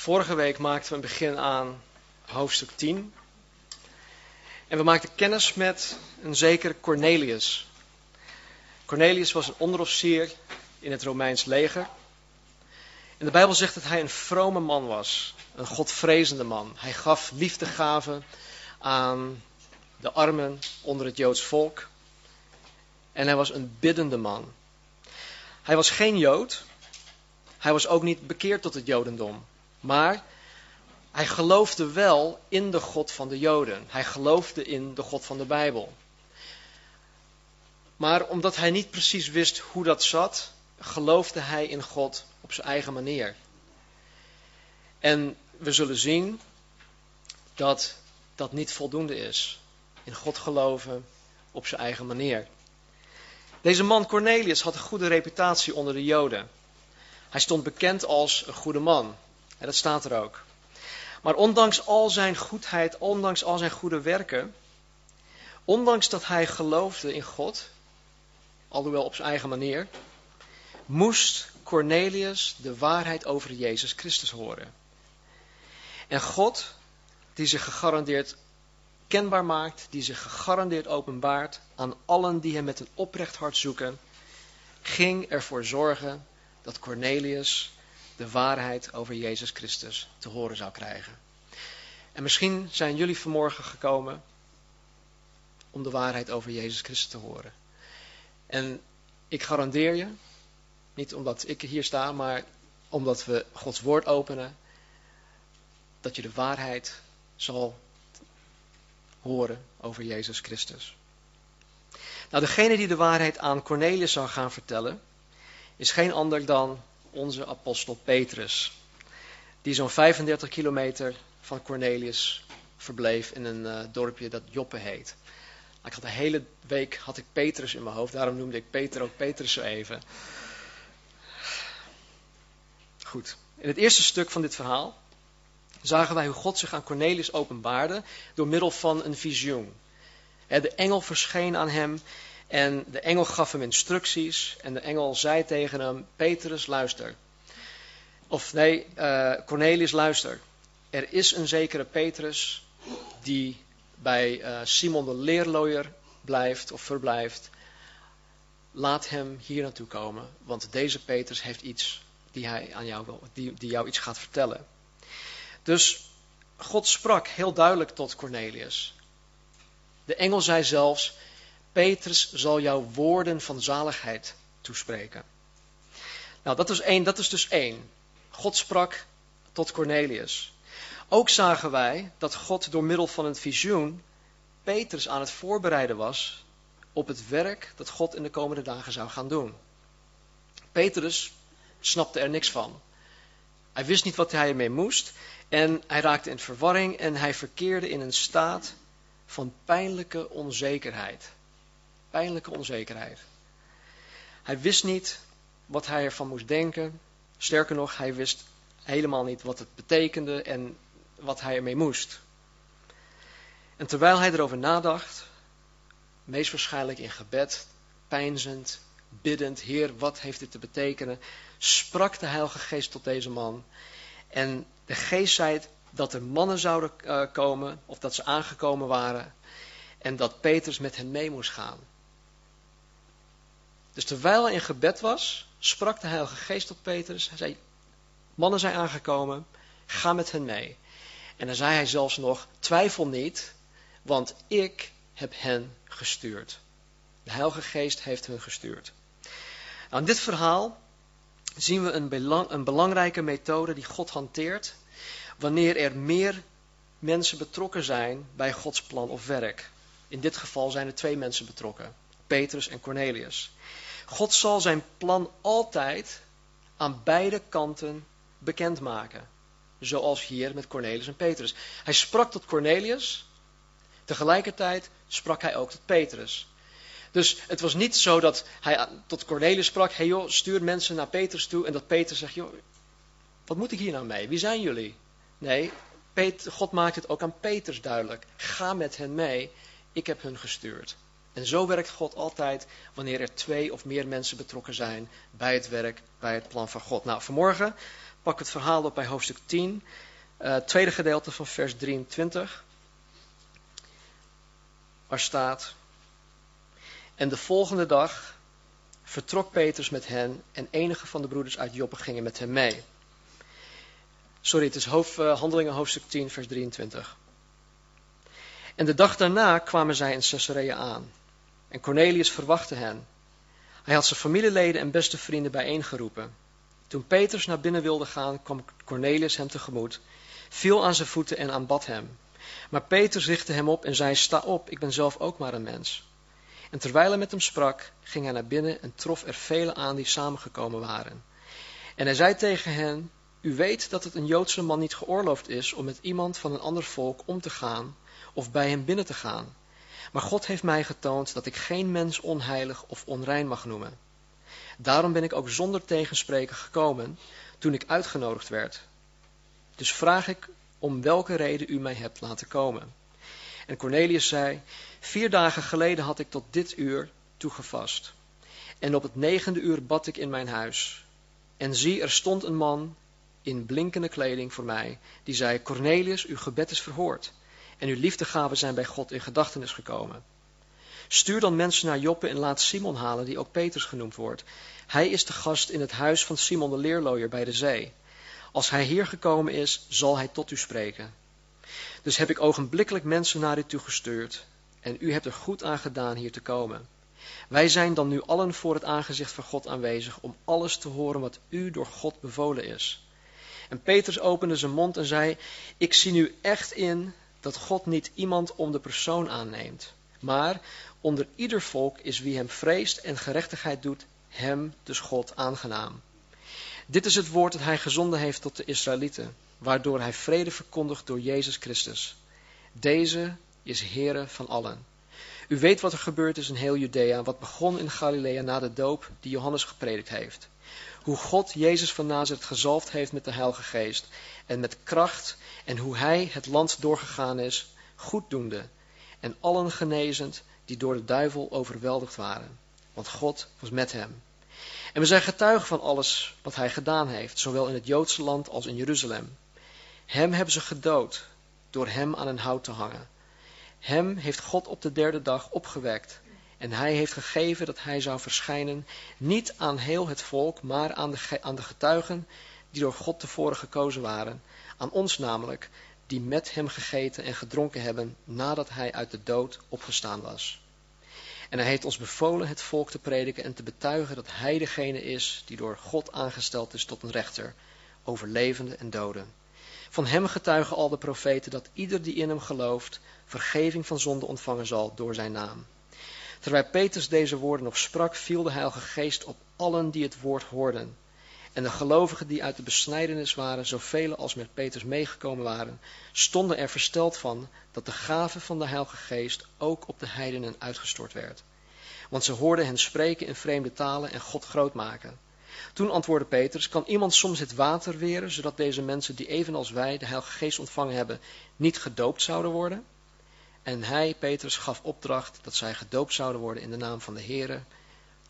Vorige week maakten we een begin aan hoofdstuk 10. En we maakten kennis met een zekere Cornelius. Cornelius was een onderofficier in het Romeins leger. En de Bijbel zegt dat hij een vrome man was, een godvrezende man. Hij gaf liefdegaven aan de armen onder het Joods volk. En hij was een biddende man. Hij was geen Jood. Hij was ook niet bekeerd tot het Jodendom. Maar hij geloofde wel in de God van de Joden. Hij geloofde in de God van de Bijbel. Maar omdat hij niet precies wist hoe dat zat, geloofde hij in God op zijn eigen manier. En we zullen zien dat dat niet voldoende is. In God geloven op zijn eigen manier. Deze man Cornelius had een goede reputatie onder de Joden. Hij stond bekend als een goede man. En dat staat er ook. Maar ondanks al zijn goedheid, ondanks al zijn goede werken, ondanks dat hij geloofde in God, alhoewel op zijn eigen manier, moest Cornelius de waarheid over Jezus Christus horen. En God, die zich gegarandeerd kenbaar maakt, die zich gegarandeerd openbaart aan allen die hem met een oprecht hart zoeken, ging ervoor zorgen dat Cornelius de waarheid over Jezus Christus te horen zou krijgen. En misschien zijn jullie vanmorgen gekomen om de waarheid over Jezus Christus te horen. En ik garandeer je, niet omdat ik hier sta, maar omdat we Gods woord openen, dat je de waarheid zal horen over Jezus Christus. Nou, degene die de waarheid aan Cornelius zou gaan vertellen, is geen ander dan onze apostel Petrus. Die zo'n 35 kilometer van Cornelius verbleef in een uh, dorpje dat Joppe heet. Ik had de hele week had ik Petrus in mijn hoofd, daarom noemde ik Peter ook Petrus zo even. Goed, in het eerste stuk van dit verhaal zagen wij hoe God zich aan Cornelius openbaarde door middel van een visioen. De engel verscheen aan hem en de engel gaf hem instructies en de engel zei tegen hem, Petrus luister. Of nee, uh, Cornelius luister. Er is een zekere Petrus die bij uh, Simon de leerlooier blijft of verblijft. Laat hem hier naartoe komen, want deze Petrus heeft iets die, hij aan jou, die, die jou iets gaat vertellen. Dus God sprak heel duidelijk tot Cornelius. De engel zei zelfs, Petrus zal jou woorden van zaligheid toespreken. Nou, dat is, één, dat is dus één. God sprak tot Cornelius. Ook zagen wij dat God door middel van een visioen Petrus aan het voorbereiden was op het werk dat God in de komende dagen zou gaan doen. Petrus snapte er niks van. Hij wist niet wat hij ermee moest en hij raakte in verwarring en hij verkeerde in een staat van pijnlijke onzekerheid pijnlijke onzekerheid. Hij wist niet wat hij ervan moest denken. Sterker nog, hij wist helemaal niet wat het betekende en wat hij ermee moest. En terwijl hij erover nadacht, meest waarschijnlijk in gebed, pijnzend, biddend, Heer, wat heeft dit te betekenen, sprak de Heilige Geest tot deze man. En de Geest zei dat er mannen zouden uh, komen, of dat ze aangekomen waren, en dat Petrus met hen mee moest gaan. Dus terwijl hij in gebed was, sprak de Heilige Geest tot Petrus. Hij zei, mannen zijn aangekomen, ga met hen mee. En dan zei hij zelfs nog, twijfel niet, want ik heb hen gestuurd. De Heilige Geest heeft hen gestuurd. Nou, in dit verhaal zien we een, een belangrijke methode die God hanteert wanneer er meer mensen betrokken zijn bij Gods plan of werk. In dit geval zijn er twee mensen betrokken, Petrus en Cornelius. God zal zijn plan altijd aan beide kanten bekendmaken. Zoals hier met Cornelius en Petrus. Hij sprak tot Cornelius, tegelijkertijd sprak hij ook tot Petrus. Dus het was niet zo dat hij tot Cornelius sprak, hey joh, stuur mensen naar Petrus toe. En dat Petrus zegt, joh, wat moet ik hier nou mee? Wie zijn jullie? Nee, God maakt het ook aan Petrus duidelijk. Ga met hen mee, ik heb hun gestuurd. En zo werkt God altijd wanneer er twee of meer mensen betrokken zijn bij het werk, bij het plan van God. Nou, vanmorgen pak het verhaal op bij hoofdstuk 10, uh, tweede gedeelte van vers 23. Waar staat: En de volgende dag vertrok Petrus met hen en enige van de broeders uit Joppe gingen met hem mee. Sorry, het is hoofd, uh, Handelingen hoofdstuk 10, vers 23. En de dag daarna kwamen zij in Caesarea aan. En Cornelius verwachtte hen. Hij had zijn familieleden en beste vrienden bijeengeroepen. Toen Petrus naar binnen wilde gaan, kwam Cornelius hem tegemoet, viel aan zijn voeten en aanbad hem. Maar Petrus richtte hem op en zei: Sta op, ik ben zelf ook maar een mens. En terwijl hij met hem sprak, ging hij naar binnen en trof er velen aan die samengekomen waren. En hij zei tegen hen: U weet dat het een Joodse man niet geoorloofd is om met iemand van een ander volk om te gaan of bij hem binnen te gaan. Maar God heeft mij getoond dat ik geen mens onheilig of onrein mag noemen. Daarom ben ik ook zonder tegenspreken gekomen toen ik uitgenodigd werd. Dus vraag ik om welke reden u mij hebt laten komen. En Cornelius zei, vier dagen geleden had ik tot dit uur toegevast. En op het negende uur bad ik in mijn huis. En zie, er stond een man in blinkende kleding voor mij, die zei, Cornelius, uw gebed is verhoord. En uw liefdegaven zijn bij God in gedachtenis gekomen. Stuur dan mensen naar Joppe en laat Simon halen, die ook Petrus genoemd wordt. Hij is de gast in het huis van Simon de leerlooier bij de zee. Als hij hier gekomen is, zal hij tot u spreken. Dus heb ik ogenblikkelijk mensen naar u toe gestuurd. En u hebt er goed aan gedaan hier te komen. Wij zijn dan nu allen voor het aangezicht van God aanwezig om alles te horen wat u door God bevolen is. En Petrus opende zijn mond en zei: Ik zie nu echt in dat God niet iemand om de persoon aanneemt, maar onder ieder volk is wie hem vreest en gerechtigheid doet, hem, dus God, aangenaam. Dit is het woord dat hij gezonden heeft tot de Israëlieten, waardoor hij vrede verkondigt door Jezus Christus. Deze is Heere van allen. U weet wat er gebeurd is in heel Judea, wat begon in Galilea na de doop die Johannes gepredikt heeft. Hoe God Jezus van Nazareth gezalfd heeft met de Heilige Geest en met kracht en hoe hij het land doorgegaan is, goeddoende en allen genezend die door de duivel overweldigd waren. Want God was met hem. En we zijn getuigen van alles wat hij gedaan heeft, zowel in het Joodse land als in Jeruzalem. Hem hebben ze gedood door hem aan een hout te hangen. Hem heeft God op de derde dag opgewekt. En hij heeft gegeven dat hij zou verschijnen, niet aan heel het volk, maar aan de, aan de getuigen die door God tevoren gekozen waren. Aan ons namelijk, die met hem gegeten en gedronken hebben nadat hij uit de dood opgestaan was. En hij heeft ons bevolen het volk te prediken en te betuigen dat hij degene is die door God aangesteld is tot een rechter over levenden en doden. Van hem getuigen al de profeten dat ieder die in hem gelooft vergeving van zonde ontvangen zal door zijn naam. Terwijl Petrus deze woorden nog sprak, viel de Heilige Geest op allen die het woord hoorden. En de gelovigen die uit de besnijdenis waren, zoveel als met Petrus meegekomen waren, stonden er versteld van dat de gave van de Heilige Geest ook op de heidenen uitgestort werd. Want ze hoorden hen spreken in vreemde talen en God groot maken. Toen antwoordde Petrus, kan iemand soms het water weren, zodat deze mensen die evenals wij de Heilige Geest ontvangen hebben, niet gedoopt zouden worden? En hij, Petrus, gaf opdracht dat zij gedoopt zouden worden in de naam van de Heere.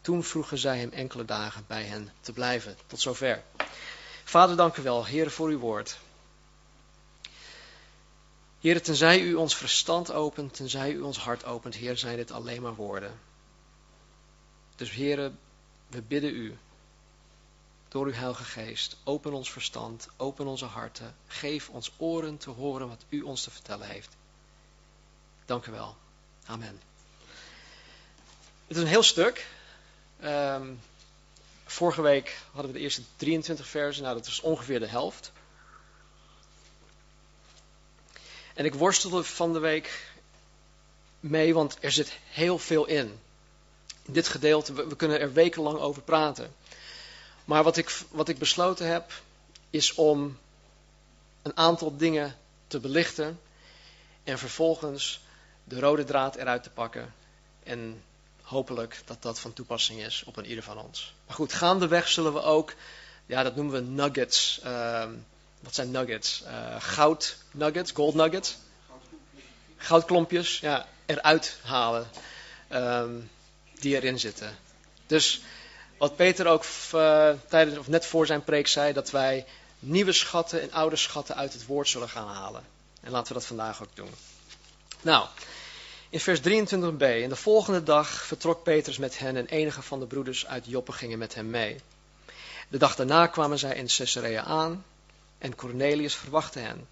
Toen vroegen zij hem enkele dagen bij hen te blijven. Tot zover. Vader, dank u wel, Heer, voor uw woord. Heer, tenzij u ons verstand opent, tenzij u ons hart opent, Heer, zijn dit alleen maar woorden. Dus Heer, we bidden u, door uw Heilige Geest, open ons verstand, open onze harten, geef ons oren te horen wat u ons te vertellen heeft. Dank u wel. Amen. Het is een heel stuk. Um, vorige week hadden we de eerste 23 versen. Nou, dat is ongeveer de helft. En ik worstelde van de week mee, want er zit heel veel in. In dit gedeelte, we, we kunnen er wekenlang over praten. Maar wat ik, wat ik besloten heb, is om een aantal dingen te belichten en vervolgens de rode draad eruit te pakken en hopelijk dat dat van toepassing is op een ieder van ons. Maar goed, gaandeweg zullen we ook, ja, dat noemen we nuggets. Uh, wat zijn nuggets? Uh, goud nuggets, gold nuggets. Goudklompjes, ja, eruit halen. Um, die erin zitten. Dus wat Peter ook uh, tijdens, of net voor zijn preek zei, dat wij nieuwe schatten en oude schatten uit het woord zullen gaan halen. En laten we dat vandaag ook doen. Nou, in vers 23b. En de volgende dag vertrok Petrus met hen en enige van de broeders uit Joppe gingen met hem mee. De dag daarna kwamen zij in Caesarea aan en Cornelius verwachtte hen.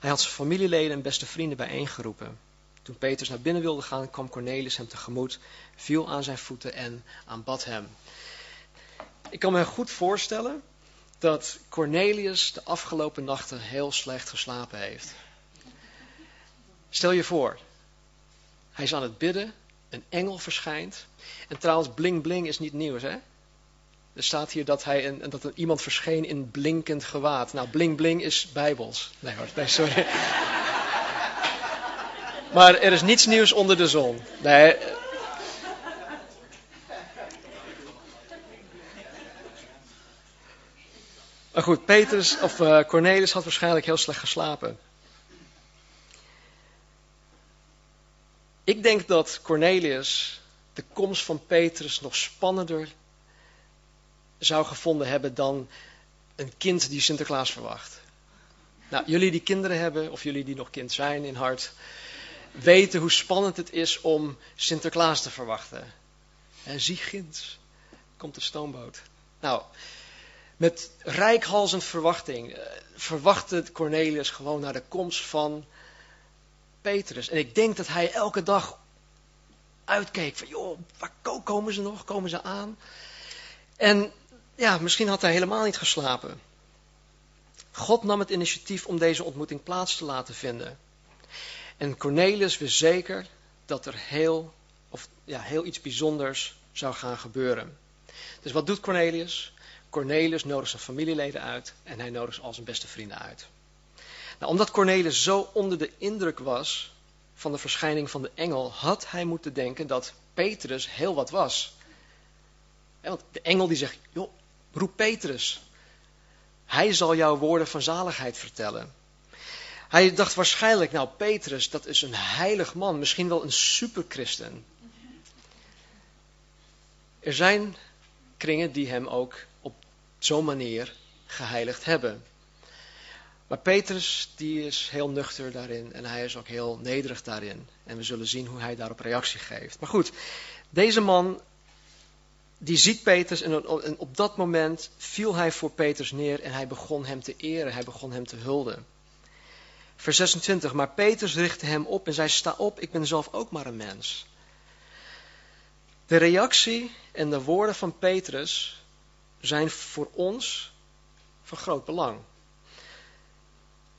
Hij had zijn familieleden en beste vrienden bijeengeroepen. Toen Petrus naar binnen wilde gaan, kwam Cornelius hem tegemoet, viel aan zijn voeten en aanbad hem. Ik kan me goed voorstellen dat Cornelius de afgelopen nachten heel slecht geslapen heeft. Stel je voor, hij is aan het bidden, een engel verschijnt. En trouwens, bling bling is niet nieuws, hè? Er staat hier dat, hij een, dat er iemand verscheen in blinkend gewaad. Nou, bling bling is bijbels. Nee hoor, nee, sorry. maar er is niets nieuws onder de zon. Nee. Maar goed, Petrus, of uh, Cornelis had waarschijnlijk heel slecht geslapen. Ik denk dat Cornelius de komst van Petrus nog spannender zou gevonden hebben dan een kind die Sinterklaas verwacht. Nou, jullie die kinderen hebben, of jullie die nog kind zijn in hart, weten hoe spannend het is om Sinterklaas te verwachten. En zie ginds, komt de stoomboot. Nou, met rijkhalzend verwachting eh, verwachtte Cornelius gewoon naar de komst van En ik denk dat hij elke dag uitkeek van, joh, waar komen ze nog? Komen ze aan? En ja, misschien had hij helemaal niet geslapen. God nam het initiatief om deze ontmoeting plaats te laten vinden. En Cornelius wist zeker dat er heel, of, ja, heel iets bijzonders zou gaan gebeuren. Dus wat doet Cornelius? Cornelius nodigt zijn familieleden uit en hij nodigt al zijn beste vrienden uit. Nou, omdat Cornelius zo onder de indruk was van de verschijning van de engel, had hij moeten denken dat Petrus heel wat was. want de engel die zegt, joh, roep Petrus. Hij zal jou woorden van zaligheid vertellen. Hij dacht waarschijnlijk, nou Petrus, dat is een heilig man, misschien wel een superchristen. Er zijn kringen die hem ook op zo'n manier geheiligd hebben. Maar Petrus, die is heel nuchter daarin en hij is ook heel nederig daarin. En we zullen zien hoe hij daarop reactie geeft. Maar goed, deze man, die ziet Petrus en op dat moment viel hij voor Petrus neer en hij begon hem te eren, hij begon hem te hulden. Vers 26, maar Petrus richtte hem op en zei, sta op, ik ben zelf ook maar een mens. De reactie en de woorden van Petrus zijn voor ons van groot belang.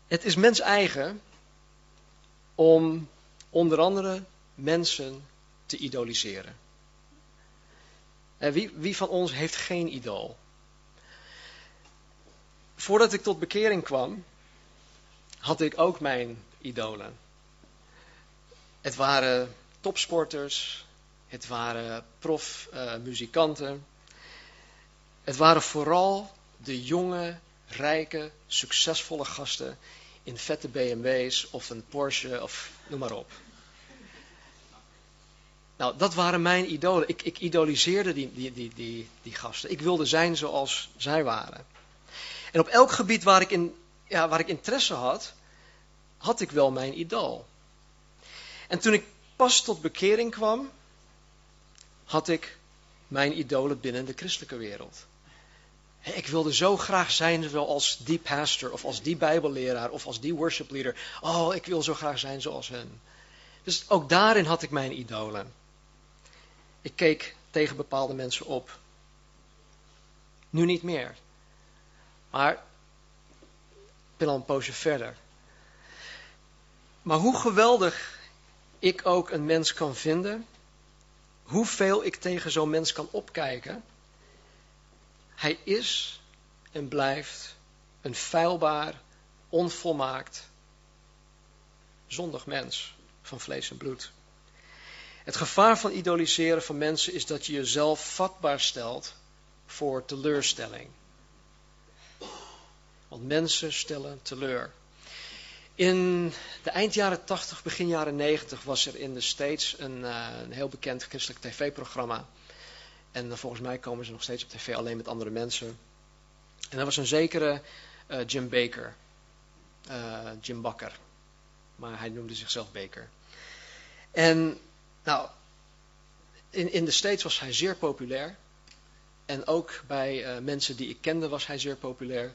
Het is mens eigen om onder andere mensen te idoliseren. En wie, wie van ons heeft geen idool? Voordat ik tot bekering kwam, had ik ook mijn idolen. Het waren topsporters, het waren profmuzikanten. Uh, het waren vooral de jonge rijke, succesvolle gasten in vette BMW's of een Porsche of noem maar op. Nou, dat waren mijn idolen. Ik, ik idoliseerde die, die, die, die, gasten. Ik wilde zijn zoals zij waren. En op elk gebied waar ik, in, ja, waar ik interesse had, had ik wel mijn idool. En toen ik pas tot bekering kwam, had ik mijn idolen binnen de christelijke wereld. Ik wilde zo graag zijn zoals die pastor of als die bijbelleraar of als die worship leader. Oh, ik wil zo graag zijn zoals hen. Dus ook daarin had ik mijn idolen. Ik keek tegen bepaalde mensen op. Nu niet meer. Maar ik ben al een poosje verder. Maar hoe geweldig ik ook een mens kan vinden, hoeveel ik tegen zo'n mens kan opkijken hij is en blijft een feilbaar, onvolmaakt, zondig mens van vlees en bloed. Het gevaar van idoliseren van mensen is dat je jezelf vatbaar stelt voor teleurstelling. Want mensen stellen teleur. In de eind jaren 80, begin jaren 90 was er in de States een, uh, een heel bekend christelijk tv-programma. En volgens mij komen ze nog steeds op tv alleen met andere mensen. En er was een zekere eh, Jim Baker. Jim Bakker. Maar hij noemde zichzelf Baker. En nou, in, in de States was hij zeer populair. En ook bij mensen die ik kende was hij zeer populair.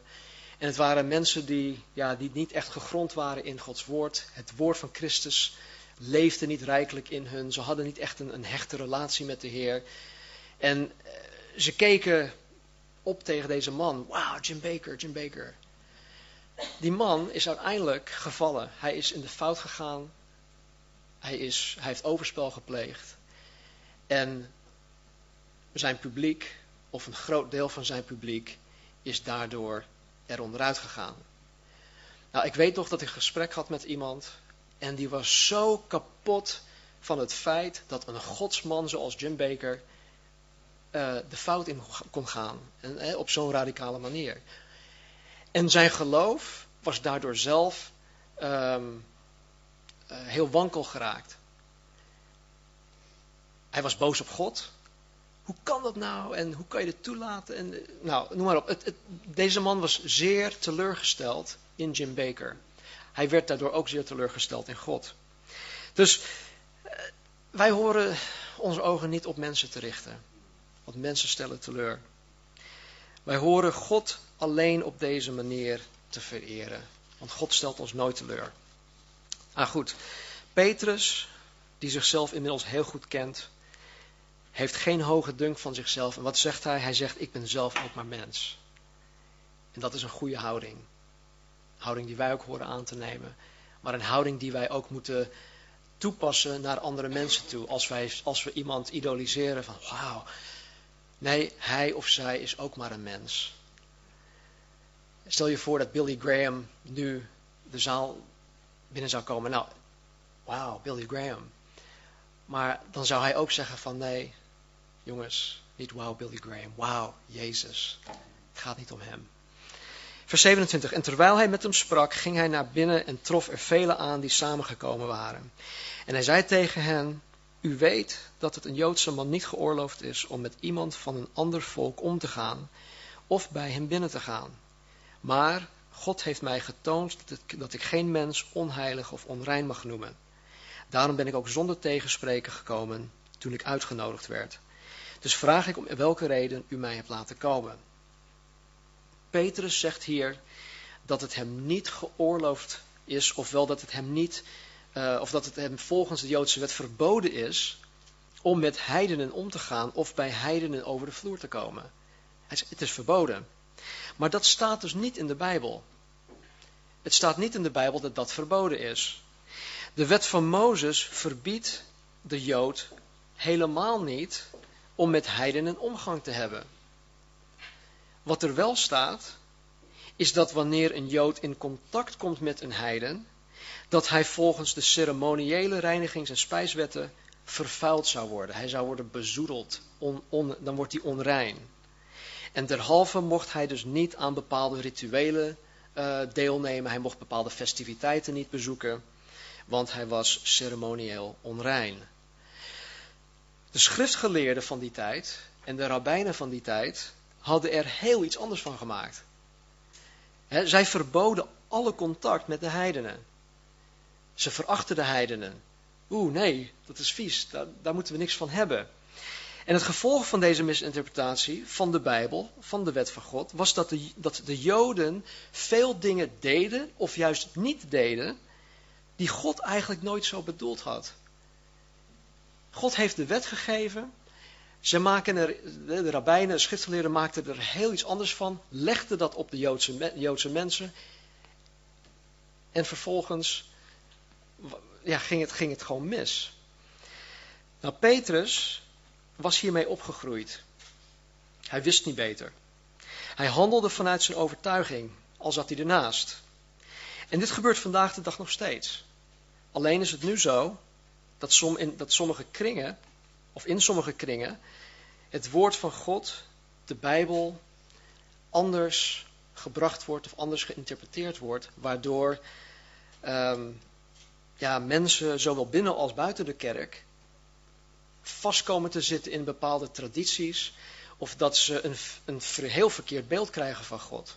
En het waren mensen die, ja, die niet echt gegrond waren in Gods woord. Het woord van Christus leefde niet rijkelijk in hun. Ze hadden niet echt een, een hechte relatie met de Heer. En eh, ze keken op tegen deze man. Wauw, Jim Baker, Jim Baker. Die man is uiteindelijk gevallen. Hij is in de fout gegaan. Hij, is, hij heeft overspel gepleegd. En zijn publiek, of een groot deel van zijn publiek, is daardoor er onderuit gegaan. Nou, ik weet nog dat ik een gesprek had met iemand en die was zo kapot van het feit dat een godsman zoals Jim Baker uh, de fout in kon gaan. En, eh, op zo'n radicale manier. En zijn geloof was daardoor zelf um, uh, heel wankel geraakt. Hij was boos op God. Hoe kan dat nou? En hoe kan je dit toelaten? En, nou, noem maar op. Het, deze man was zeer teleurgesteld in Jim Baker. Hij werd daardoor ook zeer teleurgesteld in God. Dus wij horen onze ogen niet op mensen te richten. Want mensen stellen teleur. Wij horen God alleen op deze manier te vereren. Want God stelt ons nooit teleur. Ah goed, Petrus, die zichzelf inmiddels heel goed kent, heeft geen hoge dunk van zichzelf. En wat zegt hij? Hij zegt, ik ben zelf ook maar mens. En dat is een goede houding. Een houding die wij ook horen aan te nemen. Maar een houding die wij ook moeten toepassen naar andere mensen toe. Als, wij, als we iemand idoliseren van, wauw. Nee, hij of zij is ook maar een mens. Stel je voor dat Billy Graham nu de zaal binnen zou komen. Nou, wauw, Billy Graham. Maar dan zou hij ook zeggen van nee, jongens, niet wauw Billy Graham, wauw Jezus. Het gaat niet om hem. Vers 27. En terwijl hij met hem sprak, ging hij naar binnen en trof er velen aan die samengekomen waren. En hij zei tegen hen, u weet dat het een Joodse man niet geoorloofd is om met iemand van een ander volk om te gaan of bij hem binnen te gaan. Maar God heeft mij getoond dat, ik geen mens onheilig of onrein mag noemen. Daarom ben ik ook zonder tegenspreken gekomen toen ik uitgenodigd werd. Dus vraag ik om welke reden u mij hebt laten komen. Petrus zegt hier dat het hem niet geoorloofd is, ofwel dat het hem niet, uh, of dat het hem volgens de Joodse wet verboden is om met heidenen om te gaan of bij heidenen over de vloer te komen. Het is verboden. Maar dat staat dus niet in de Bijbel. Het staat niet in de Bijbel dat dat verboden is. De wet van Mozes verbiedt de Jood helemaal niet om met heidenen omgang te hebben. Wat er wel staat, is dat wanneer een Jood in contact komt met een heiden, dat hij volgens de ceremoniële reinigings- en spijswetten vervuild zou worden. Hij zou worden bezoedeld, dan wordt hij onrein. En derhalve mocht hij dus niet aan bepaalde rituelen uh, deelnemen. Hij mocht bepaalde festiviteiten niet bezoeken, want hij was ceremonieel onrein. De schriftgeleerden van die tijd en de rabbijnen van die tijd hadden er heel iets anders van gemaakt. zij verboden alle contact met de heidenen. Ze verachten de heidenen. Oeh, nee, dat is vies, daar, moeten we niks van hebben. En het gevolg van deze misinterpretatie van de Bijbel, van de wet van God, was dat de, dat de Joden veel dingen deden, of juist niet deden, die God eigenlijk nooit zo bedoeld had. God heeft de wet gegeven. Ze maken er, de rabbijnen, de schriftgeleerden maakten er heel iets anders van, legden dat op de Joodse, Joodse mensen. En vervolgens ja, ging, het, ging het gewoon mis. Nou, Petrus was hiermee opgegroeid. Hij wist niet beter. Hij handelde vanuit zijn overtuiging, al zat hij ernaast. En dit gebeurt vandaag de dag nog steeds. Alleen is het nu zo dat, som, in, dat sommige kringen, of in sommige kringen, het woord van God, de Bijbel, anders gebracht wordt of anders geïnterpreteerd wordt, waardoor um, ja, mensen, zowel binnen als buiten de kerk, vast komen te zitten in bepaalde tradities, of dat ze een, een heel verkeerd beeld krijgen van God.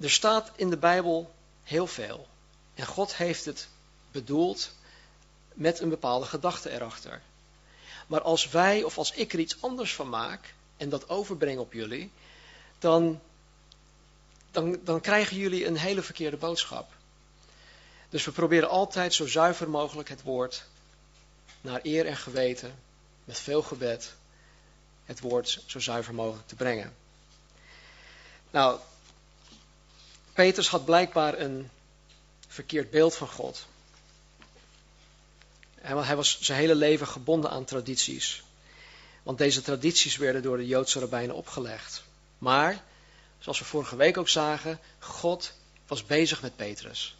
er staat in de Bijbel heel veel. En God heeft het bedoeld met een bepaalde gedachte erachter. Maar als wij of als ik er iets anders van maak en dat overbreng op jullie, dan, dan, dan krijgen jullie een hele verkeerde boodschap. Dus we proberen altijd zo zuiver mogelijk het woord naar eer en geweten, met veel gebed, het woord zo zuiver mogelijk te brengen. Nou, Petrus had blijkbaar een verkeerd beeld van God. Hij was zijn hele leven gebonden aan tradities. Want deze tradities werden door de Joodse rabbijnen opgelegd. Maar, zoals we vorige week ook zagen, God was bezig met Petrus.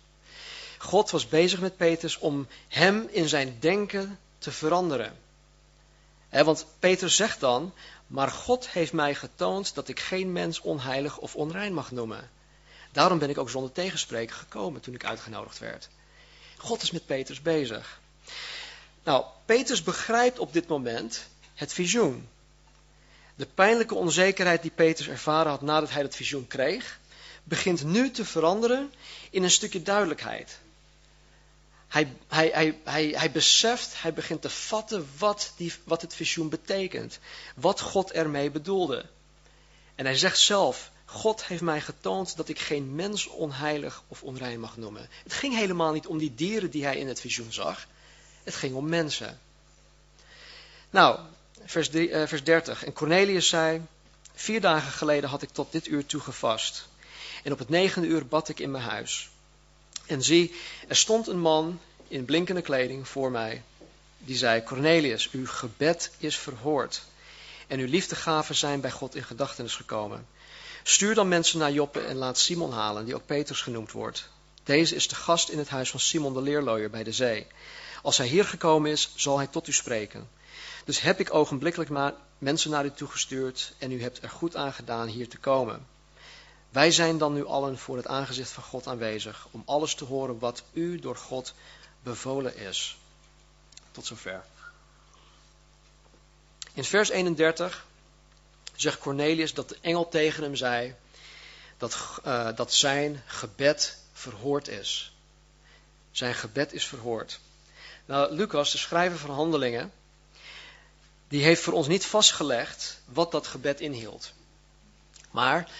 God was bezig met Petrus om hem in zijn denken te veranderen. want Petrus zegt dan, maar God heeft mij getoond dat ik geen mens onheilig of onrein mag noemen. Daarom ben ik ook zonder tegenspreken gekomen toen ik uitgenodigd werd. God is met Petrus bezig. Nou, Petrus begrijpt op dit moment het visioen. De pijnlijke onzekerheid die Petrus ervaren had nadat hij het visioen kreeg, begint nu te veranderen in een stukje duidelijkheid. Hij, hij, hij, hij, hij beseft, hij begint te vatten wat, die, wat het visioen betekent. Wat God ermee bedoelde. En hij zegt zelf, God heeft mij getoond dat ik geen mens onheilig of onrein mag noemen. Het ging helemaal niet om die dieren die hij in het visioen zag. Het ging om mensen. Nou, vers, 3, uh, vers 30. En Cornelius zei, vier dagen geleden had ik tot dit uur toegevast. En op het negende uur bad ik in mijn huis. En zie, er stond een man in blinkende kleding voor mij. Die zei, Cornelius, uw gebed is verhoord. En uw liefdegaven zijn bij God in gedachtenis gekomen. Stuur dan mensen naar Joppe en laat Simon halen, die ook Petrus genoemd wordt. Deze is de gast in het huis van Simon de leerlooier bij de zee. Als hij hier gekomen is, zal hij tot u spreken. Dus heb ik ogenblikkelijk mensen naar u toegestuurd en u hebt er goed aan gedaan hier te komen. Wij zijn dan nu allen voor het aangezicht van God aanwezig om alles te horen wat u door God bevolen is. Tot zover. In vers 31 zegt Cornelius dat de engel tegen hem zei dat, uh, dat zijn gebed verhoord is. Zijn gebed is verhoord. Nou, Lucas, de schrijver van Handelingen, die heeft voor ons niet vastgelegd wat dat gebed inhield. Maar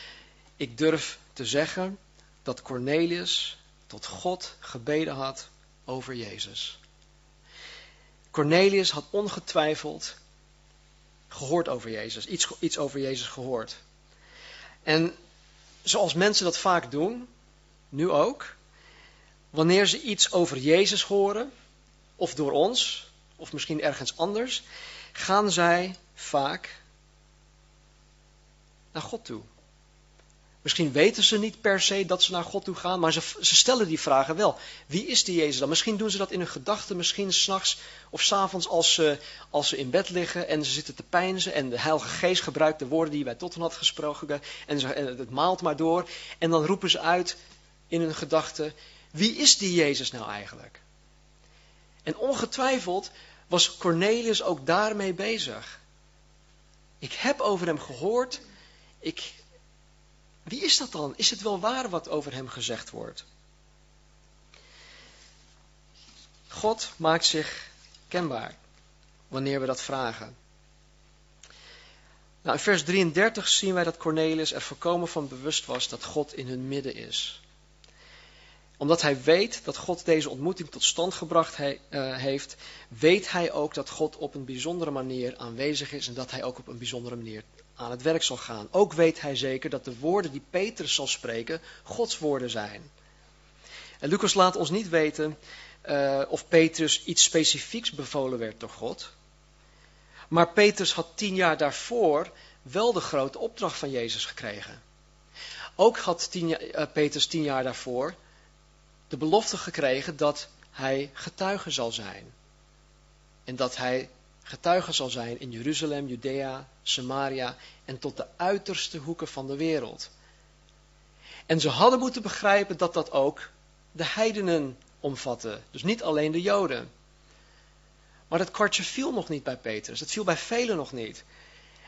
ik durf te zeggen dat Cornelius tot God gebeden had over Jezus. Cornelius had ongetwijfeld gehoord over Jezus, iets, iets over Jezus gehoord. En zoals mensen dat vaak doen, nu ook, wanneer ze iets over Jezus horen, of door ons, of misschien ergens anders, gaan zij vaak naar God toe. Misschien weten ze niet per se dat ze naar God toe gaan, maar ze, ze stellen die vragen wel. Wie is die Jezus dan? Misschien doen ze dat in hun gedachten, misschien s'nachts of s'avonds als ze, als ze in bed liggen en ze zitten te pijnzen en de Heilige Geest gebruikt de woorden die wij tot hen had gesproken en, ze, en het maalt maar door. En dan roepen ze uit in hun gedachten, wie is die Jezus nou eigenlijk? En ongetwijfeld was Cornelius ook daarmee bezig. Ik heb over hem gehoord. Ik, wie is dat dan? Is het wel waar wat over hem gezegd wordt? God maakt zich kenbaar wanneer we dat vragen. Nou, in vers 33 zien wij dat Cornelius er voorkomen van bewust was dat God in hun midden is omdat hij weet dat God deze ontmoeting tot stand gebracht he, uh, heeft, weet hij ook dat God op een bijzondere manier aanwezig is en dat hij ook op een bijzondere manier aan het werk zal gaan. Ook weet hij zeker dat de woorden die Petrus zal spreken Gods woorden zijn. En Lucas laat ons niet weten uh, of Petrus iets specifieks bevolen werd door God. Maar Petrus had tien jaar daarvoor wel de grote opdracht van Jezus gekregen. Ook had uh, Petrus tien jaar daarvoor de belofte gekregen dat hij getuige zal zijn. En dat hij getuige zal zijn in Jeruzalem, Judea, Samaria en tot de uiterste hoeken van de wereld. En ze hadden moeten begrijpen dat dat ook de heidenen omvatte. Dus niet alleen de Joden. Maar dat kwartje viel nog niet bij Petrus. Het viel bij velen nog niet.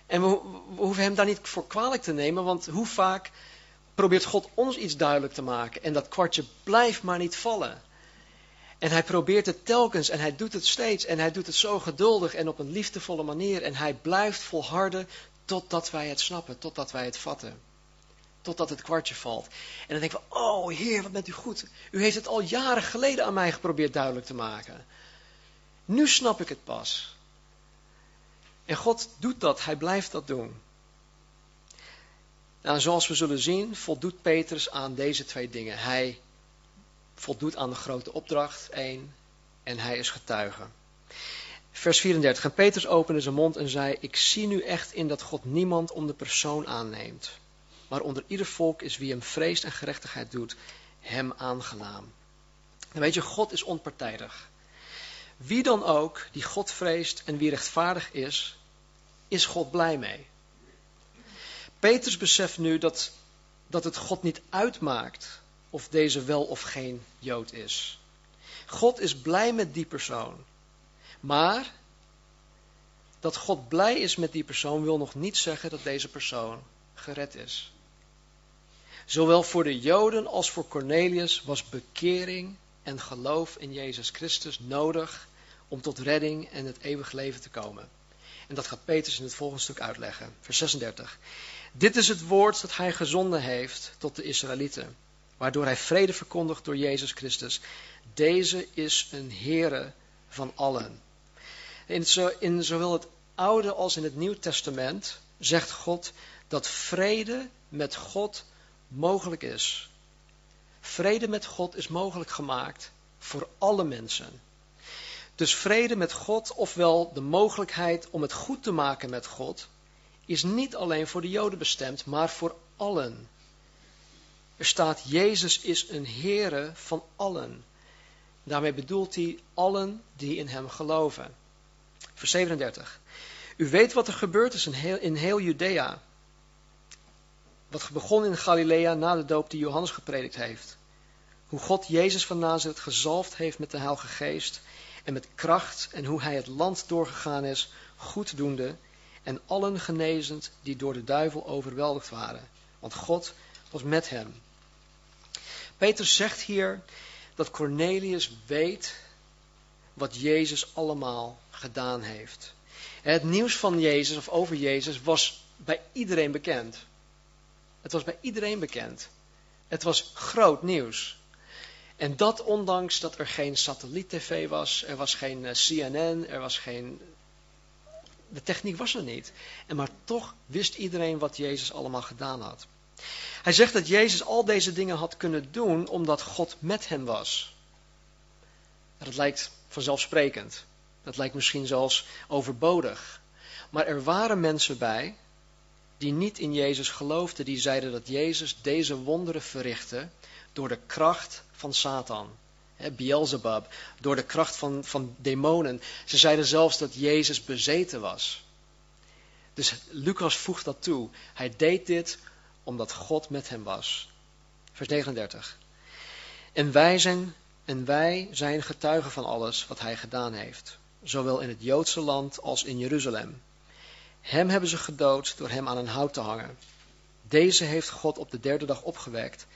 En we hoeven hem daar niet voor kwalijk te nemen, want hoe vaak probeert God ons iets duidelijk te maken. En dat kwartje blijft maar niet vallen. En hij probeert het telkens en hij doet het steeds. En hij doet het zo geduldig en op een liefdevolle manier. En hij blijft volharden totdat wij het snappen, totdat wij het vatten. Totdat het kwartje valt. En dan denken we, oh Heer, wat bent u goed. U heeft het al jaren geleden aan mij geprobeerd duidelijk te maken. Nu snap ik het pas. En God doet dat, hij blijft dat doen. Nou, zoals we zullen zien, voldoet Petrus aan deze twee dingen. Hij voldoet aan de grote opdracht, één, en hij is getuige. Vers 34. En Petrus opende zijn mond en zei, ik zie nu echt in dat God niemand om de persoon aanneemt. Maar onder ieder volk is wie hem vreest en gerechtigheid doet, hem aangenaam. Dan weet je, God is onpartijdig. Wie dan ook die God vreest en wie rechtvaardig is, is God blij mee. Petrus beseft nu dat, dat het God niet uitmaakt of deze wel of geen Jood is. God is blij met die persoon. Maar dat God blij is met die persoon wil nog niet zeggen dat deze persoon gered is. Zowel voor de Joden als voor Cornelius was bekering en geloof in Jezus Christus nodig om tot redding en het eeuwig leven te komen. En dat gaat Petrus in het volgende stuk uitleggen. Vers 36. Dit is het woord dat hij gezonden heeft tot de Israëlieten, waardoor hij vrede verkondigt door Jezus Christus. Deze is een Heere van allen. In, in zowel het Oude als in het Nieuw Testament zegt God dat vrede met God mogelijk is. Vrede met God is mogelijk gemaakt voor alle mensen. Dus vrede met God, ofwel de mogelijkheid om het goed te maken met God, is niet alleen voor de Joden bestemd, maar voor allen. Er staat, Jezus is een Heere van allen. Daarmee bedoelt hij allen die in hem geloven. Vers 37. U weet wat er gebeurd is in heel, in heel Judea. Wat begon in Galilea na de doop die Johannes gepredikt heeft. Hoe God Jezus van Nazareth gezalfd heeft met de Heilige Geest en met kracht en hoe hij het land doorgegaan is, goeddoende en allen genezend die door de duivel overweldigd waren. Want God was met hem. Petrus zegt hier dat Cornelius weet wat Jezus allemaal gedaan heeft. Het nieuws van Jezus of over Jezus was bij iedereen bekend. Het was bij iedereen bekend. Het was groot nieuws. En dat ondanks dat er geen satelliet-tv was, er was geen eh, CNN, er was geen... De techniek was er niet. En maar toch wist iedereen wat Jezus allemaal gedaan had. Hij zegt dat Jezus al deze dingen had kunnen doen omdat God met hem was. Dat lijkt vanzelfsprekend. Dat lijkt misschien zelfs overbodig. Maar er waren mensen bij die niet in Jezus geloofden, die zeiden dat Jezus deze wonderen verrichtte door de kracht van Satan. Beelzebub, door de kracht van, van demonen. Ze zeiden zelfs dat Jezus bezeten was. Dus Lucas voegt dat toe. Hij deed dit omdat God met hem was. Vers 39. En wij zijn, en wij zijn getuigen van alles wat hij gedaan heeft, zowel in het Joodse land als in Jeruzalem. Hem hebben ze gedood door hem aan een hout te hangen. Deze heeft God op de derde dag opgewekt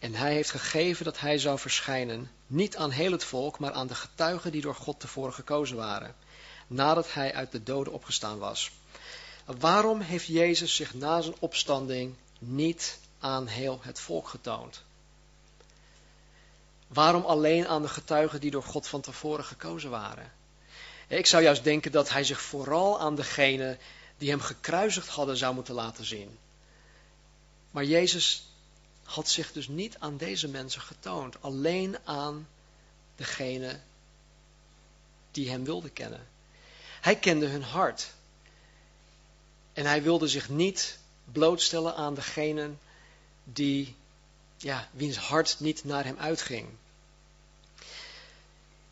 en hij heeft gegeven dat hij zou verschijnen, niet aan heel het volk, maar aan de getuigen die door God tevoren gekozen waren, nadat hij uit de doden opgestaan was. Waarom heeft Jezus zich na zijn opstanding niet aan heel het volk getoond? Waarom alleen aan de getuigen die door God van tevoren gekozen waren? Ik zou juist denken dat hij zich vooral aan degene die hem gekruisigd hadden zou moeten laten zien. Maar Jezus had zich dus niet aan deze mensen getoond, alleen aan degene die hem wilden kennen. Hij kende hun hart. En hij wilde zich niet blootstellen aan degenen die, ja, wiens hart niet naar hem uitging.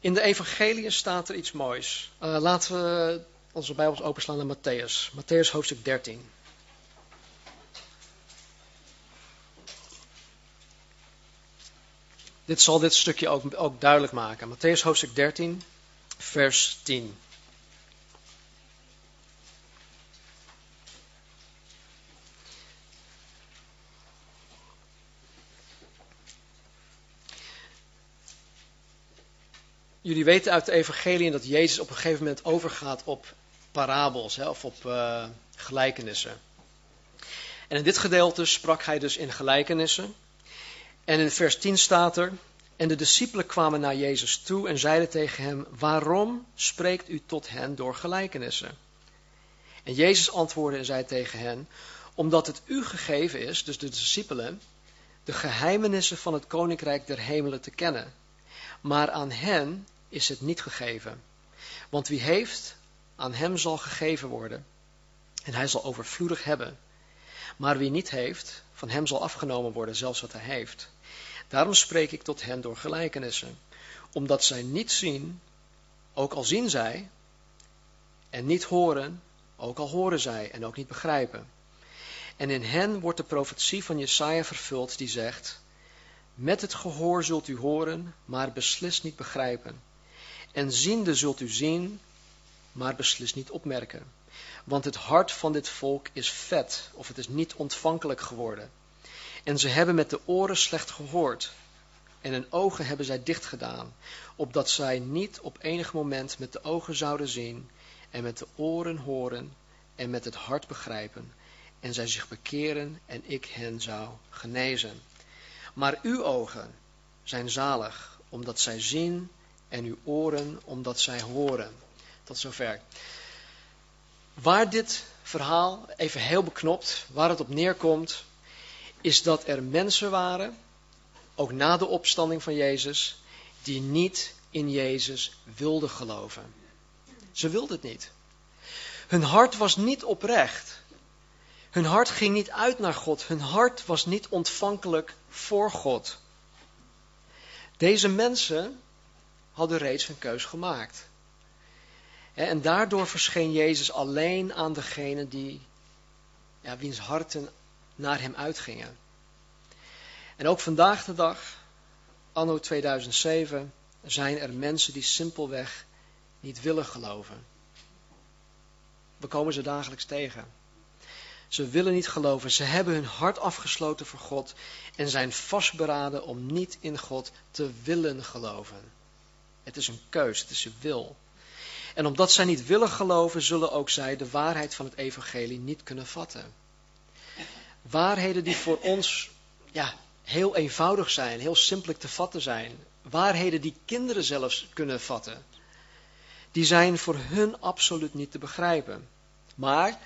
In de evangelie staat er iets moois. Uh, laten we onze Bijbels openslaan naar Matthäus. Matthäus hoofdstuk 13. Dit zal dit stukje ook, ook duidelijk maken. Matthäus hoofdstuk 13, vers 10. Jullie weten uit de evangelie dat Jezus op een gegeven moment overgaat op parabels hè, of op uh, gelijkenissen. En in dit gedeelte sprak hij dus in gelijkenissen. En in vers 10 staat er, en de discipelen kwamen naar Jezus toe en zeiden tegen hem, waarom spreekt u tot hen door gelijkenissen? En Jezus antwoordde en zei tegen hen, omdat het u gegeven is, dus de discipelen, de geheimenissen van het koninkrijk der hemelen te kennen. Maar aan hen is het niet gegeven. Want wie heeft, aan hem zal gegeven worden. En hij zal overvloedig hebben. Maar wie niet heeft, van hem zal afgenomen worden, zelfs wat hij heeft. Daarom spreek ik tot hen door gelijkenissen, omdat zij niet zien, ook al zien zij, en niet horen, ook al horen zij en ook niet begrijpen. En in hen wordt de profetie van Jesaja vervuld die zegt, met het gehoor zult u horen, maar beslist niet begrijpen. En ziende zult u zien, maar beslist niet opmerken. Want het hart van dit volk is vet, of het is niet ontvankelijk geworden. En ze hebben met de oren slecht gehoord. En hun ogen hebben zij dicht gedaan, opdat zij niet op enig moment met de ogen zouden zien, en met de oren horen, en met het hart begrijpen, en zij zich bekeren, en ik hen zou genezen. Maar uw ogen zijn zalig, omdat zij zien, en uw oren, omdat zij horen. Tot zover. Waar dit verhaal, even heel beknopt, waar het op neerkomt, is dat er mensen waren, ook na de opstanding van Jezus, die niet in Jezus wilden geloven. Ze wilden het niet. Hun hart was niet oprecht. Hun hart ging niet uit naar God. Hun hart was niet ontvankelijk voor God. Deze mensen hadden reeds hun keus gemaakt. En daardoor verscheen Jezus alleen aan degenen die, ja, wiens harten naar hem uitgingen. En ook vandaag de dag, anno 2007, zijn er mensen die simpelweg niet willen geloven. We komen ze dagelijks tegen. Ze willen niet geloven, ze hebben hun hart afgesloten voor God en zijn vastberaden om niet in God te willen geloven. Het is een keus, het is een wil. En omdat zij niet willen geloven, zullen ook zij de waarheid van het evangelie niet kunnen vatten. Waarheden die voor ons ja, heel eenvoudig zijn, heel simpelijk te vatten zijn. Waarheden die kinderen zelfs kunnen vatten. Die zijn voor hun absoluut niet te begrijpen. Maar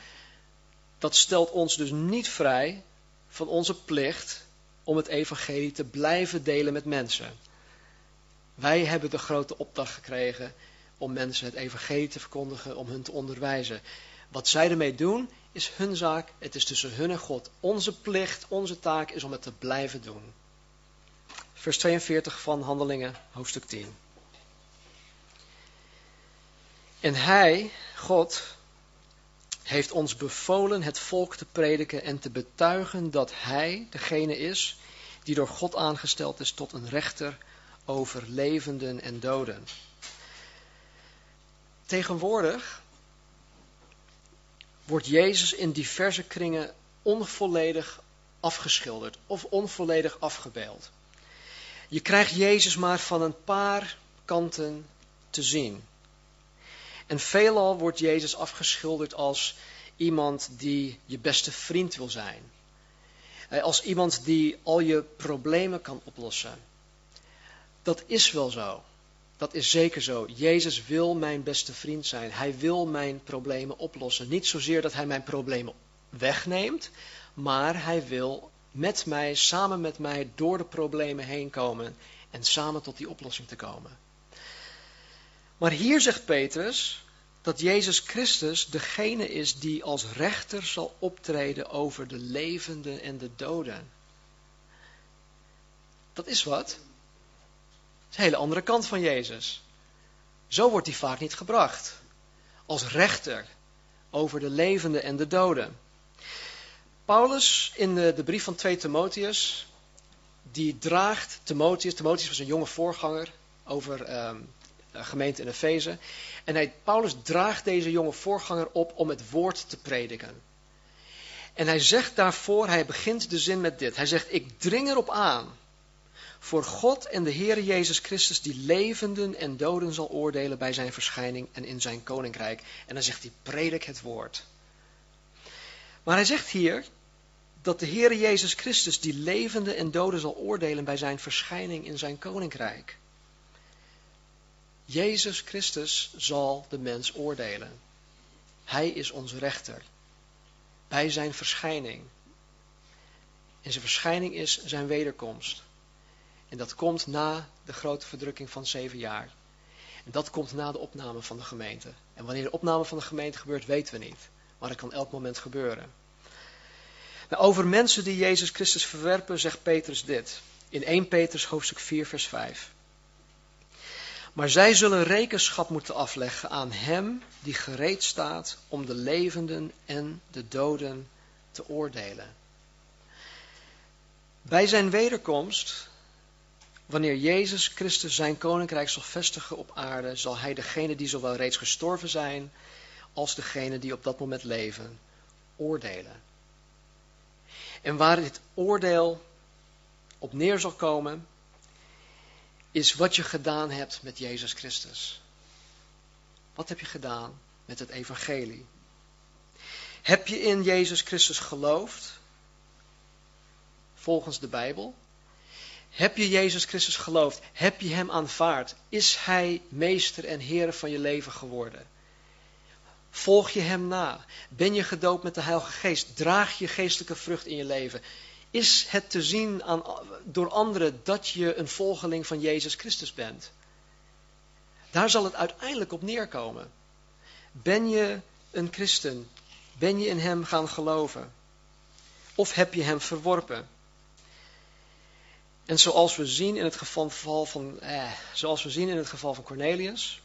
dat stelt ons dus niet vrij van onze plicht om het evangelie te blijven delen met mensen. Wij hebben de grote opdracht gekregen om mensen het evangelie te verkondigen, om hun te onderwijzen. Wat zij ermee doen, is hun zaak. Het is tussen hun en God. Onze plicht, onze taak is om het te blijven doen. Vers 42 van Handelingen, hoofdstuk 10. En hij, God, heeft ons bevolen het volk te prediken en te betuigen dat hij degene is die door God aangesteld is tot een rechter over levenden en doden. Tegenwoordig wordt Jezus in diverse kringen onvolledig afgeschilderd of onvolledig afgebeeld. Je krijgt Jezus maar van een paar kanten te zien. En veelal wordt Jezus afgeschilderd als iemand die je beste vriend wil zijn. Eh, als iemand die al je problemen kan oplossen. Dat is wel zo. Dat is zeker zo. Jezus wil mijn beste vriend zijn. Hij wil mijn problemen oplossen. Niet zozeer dat hij mijn problemen wegneemt, maar hij wil met mij, samen met mij, door de problemen heen komen en samen tot die oplossing te komen. Maar hier zegt Petrus dat Jezus Christus degene is die als rechter zal optreden over de levenden en de doden. Dat is wat. Is een hele andere kant van Jezus. Zo wordt hij vaak niet gebracht. Als rechter over de levenden en de doden. Paulus in de, brief van 2 Timotheus, die draagt Timotheus, Timotheus was een jonge voorganger over um, gemeente in Efeze. En hij, Paulus draagt deze jonge voorganger op om het woord te prediken. En hij zegt daarvoor, hij begint de zin met dit. Hij zegt, ik dring erop aan, voor God en de Heere Jezus Christus die levenden en doden zal oordelen bij zijn verschijning en in zijn koninkrijk. En dan zegt hij, predik het woord. Maar hij zegt hier dat de Heere Jezus Christus die levenden en doden zal oordelen bij zijn verschijning in zijn koninkrijk. Jezus Christus zal de mens oordelen. Hij is onze rechter. Bij zijn verschijning. En zijn verschijning is zijn wederkomst. En dat komt na de grote verdrukking van zeven jaar. En dat komt na de opname van de gemeente. En wanneer de opname van de gemeente gebeurt, weten we niet. Maar dat kan elk moment gebeuren. Nou, over mensen die Jezus Christus verwerpen, zegt Petrus dit. In 1 Petrus hoofdstuk 4, vers 5. Maar zij zullen rekenschap moeten afleggen aan Hem die gereed staat om de levenden en de doden te oordelen. Bij zijn wederkomst, wanneer Jezus Christus zijn koninkrijk zal vestigen op aarde, zal Hij degene die zowel reeds gestorven zijn, als degene die op dat moment leven, oordelen. En waar dit oordeel op neer zal komen, is wat je gedaan hebt met Jezus Christus. Wat heb je gedaan met het evangelie? Heb je in Jezus Christus geloofd? Volgens de Bijbel. Heb je Jezus Christus geloofd? Heb je Hem aanvaard? Is Hij meester en Heer van je leven geworden? Volg je Hem na? Ben je gedoopt met de Heilige Geest? Draag je geestelijke vrucht in je leven? Is het te zien aan, door anderen dat je een volgeling van Jezus Christus bent? Daar zal het uiteindelijk op neerkomen. Ben je een christen? Ben je in Hem gaan geloven? Of heb je Hem verworpen? En zoals we zien in het geval van, eh, zoals we zien in het geval van Cornelius,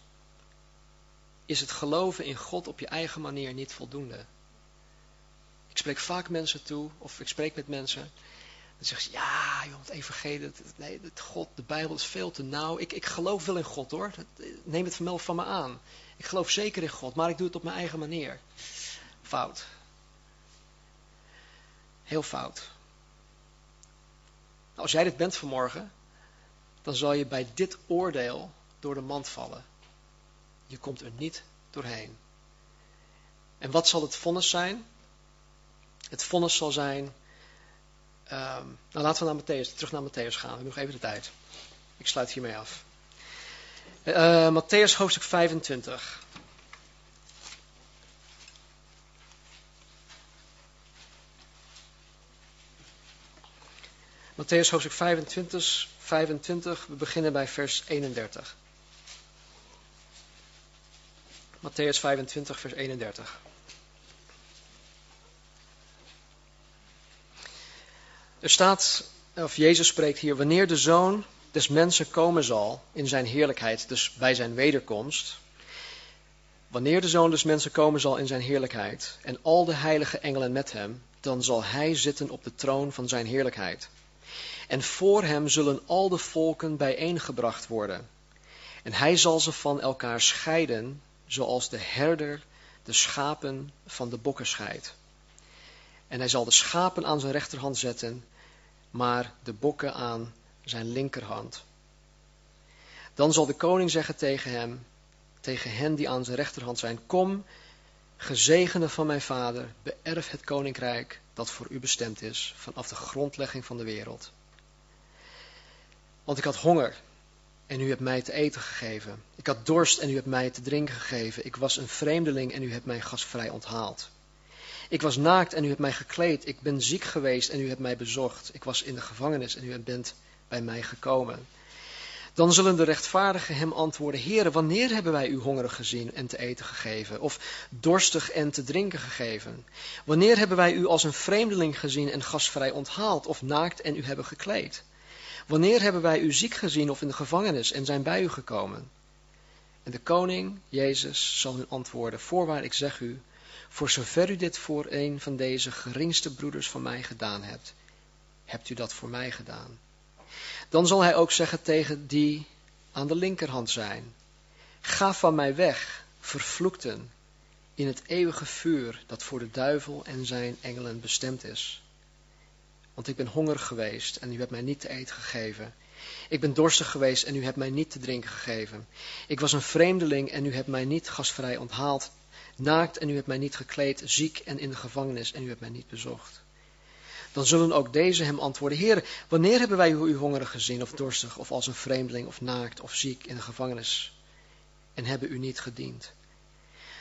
is het geloven in God op je eigen manier niet voldoende. Ik spreek vaak mensen toe, of ik spreek met mensen. Dan zeggen ze, ja, joh, het evangelie, nee, het God, de Bijbel is veel te nauw. Ik, ik geloof wel in God hoor, neem het van me aan. Ik geloof zeker in God, maar ik doe het op mijn eigen manier. Fout. Heel fout. Nou, als jij dit bent vanmorgen, dan zal je bij dit oordeel door de mand vallen. Je komt er niet doorheen. En wat zal het vonnis zijn? Het vonnis zal zijn. Um, nou, laten we naar Matthäus, terug naar Matthäus gaan. We hebben nog even de tijd. Ik sluit hiermee af. Uh, Matthäus hoofdstuk 25. Matthäus hoofdstuk 25, 25, we beginnen bij vers 31. Matthäus 25, vers 31. Er staat, of Jezus spreekt hier, wanneer de zoon des mensen komen zal in zijn heerlijkheid, dus bij zijn wederkomst. Wanneer de zoon des mensen komen zal in zijn heerlijkheid en al de heilige engelen met hem, dan zal hij zitten op de troon van zijn heerlijkheid. En voor hem zullen al de volken bijeengebracht worden. En hij zal ze van elkaar scheiden, zoals de herder de schapen van de bokken scheidt. En hij zal de schapen aan zijn rechterhand zetten, maar de bokken aan zijn linkerhand. Dan zal de koning zeggen tegen hem, tegen hen die aan zijn rechterhand zijn, kom, gezegende van mijn vader, beërf het koninkrijk dat voor u bestemd is vanaf de grondlegging van de wereld. Want ik had honger en u hebt mij te eten gegeven. Ik had dorst en u hebt mij te drinken gegeven. Ik was een vreemdeling en u hebt mij gastvrij onthaald. Ik was naakt en u hebt mij gekleed. Ik ben ziek geweest en u hebt mij bezocht. Ik was in de gevangenis en u bent bij mij gekomen. Dan zullen de rechtvaardigen hem antwoorden: Heere, wanneer hebben wij u hongerig gezien en te eten gegeven? Of dorstig en te drinken gegeven? Wanneer hebben wij u als een vreemdeling gezien en gastvrij onthaald? Of naakt en u hebben gekleed? Wanneer hebben wij u ziek gezien of in de gevangenis en zijn bij u gekomen? En de koning, Jezus, zal hun antwoorden, voorwaar ik zeg u, voor zover u dit voor een van deze geringste broeders van mij gedaan hebt, hebt u dat voor mij gedaan. Dan zal hij ook zeggen tegen die aan de linkerhand zijn, ga van mij weg, vervloekten, in het eeuwige vuur dat voor de duivel en zijn engelen bestemd is. Want ik ben hongerig geweest en u hebt mij niet te eten gegeven. Ik ben dorstig geweest en u hebt mij niet te drinken gegeven. Ik was een vreemdeling en u hebt mij niet gastvrij onthaald. Naakt en u hebt mij niet gekleed, ziek en in de gevangenis en u hebt mij niet bezocht. Dan zullen ook deze hem antwoorden, Heer, wanneer hebben wij u hongerig gezien of dorstig of als een vreemdeling of naakt of ziek in de gevangenis en hebben u niet gediend?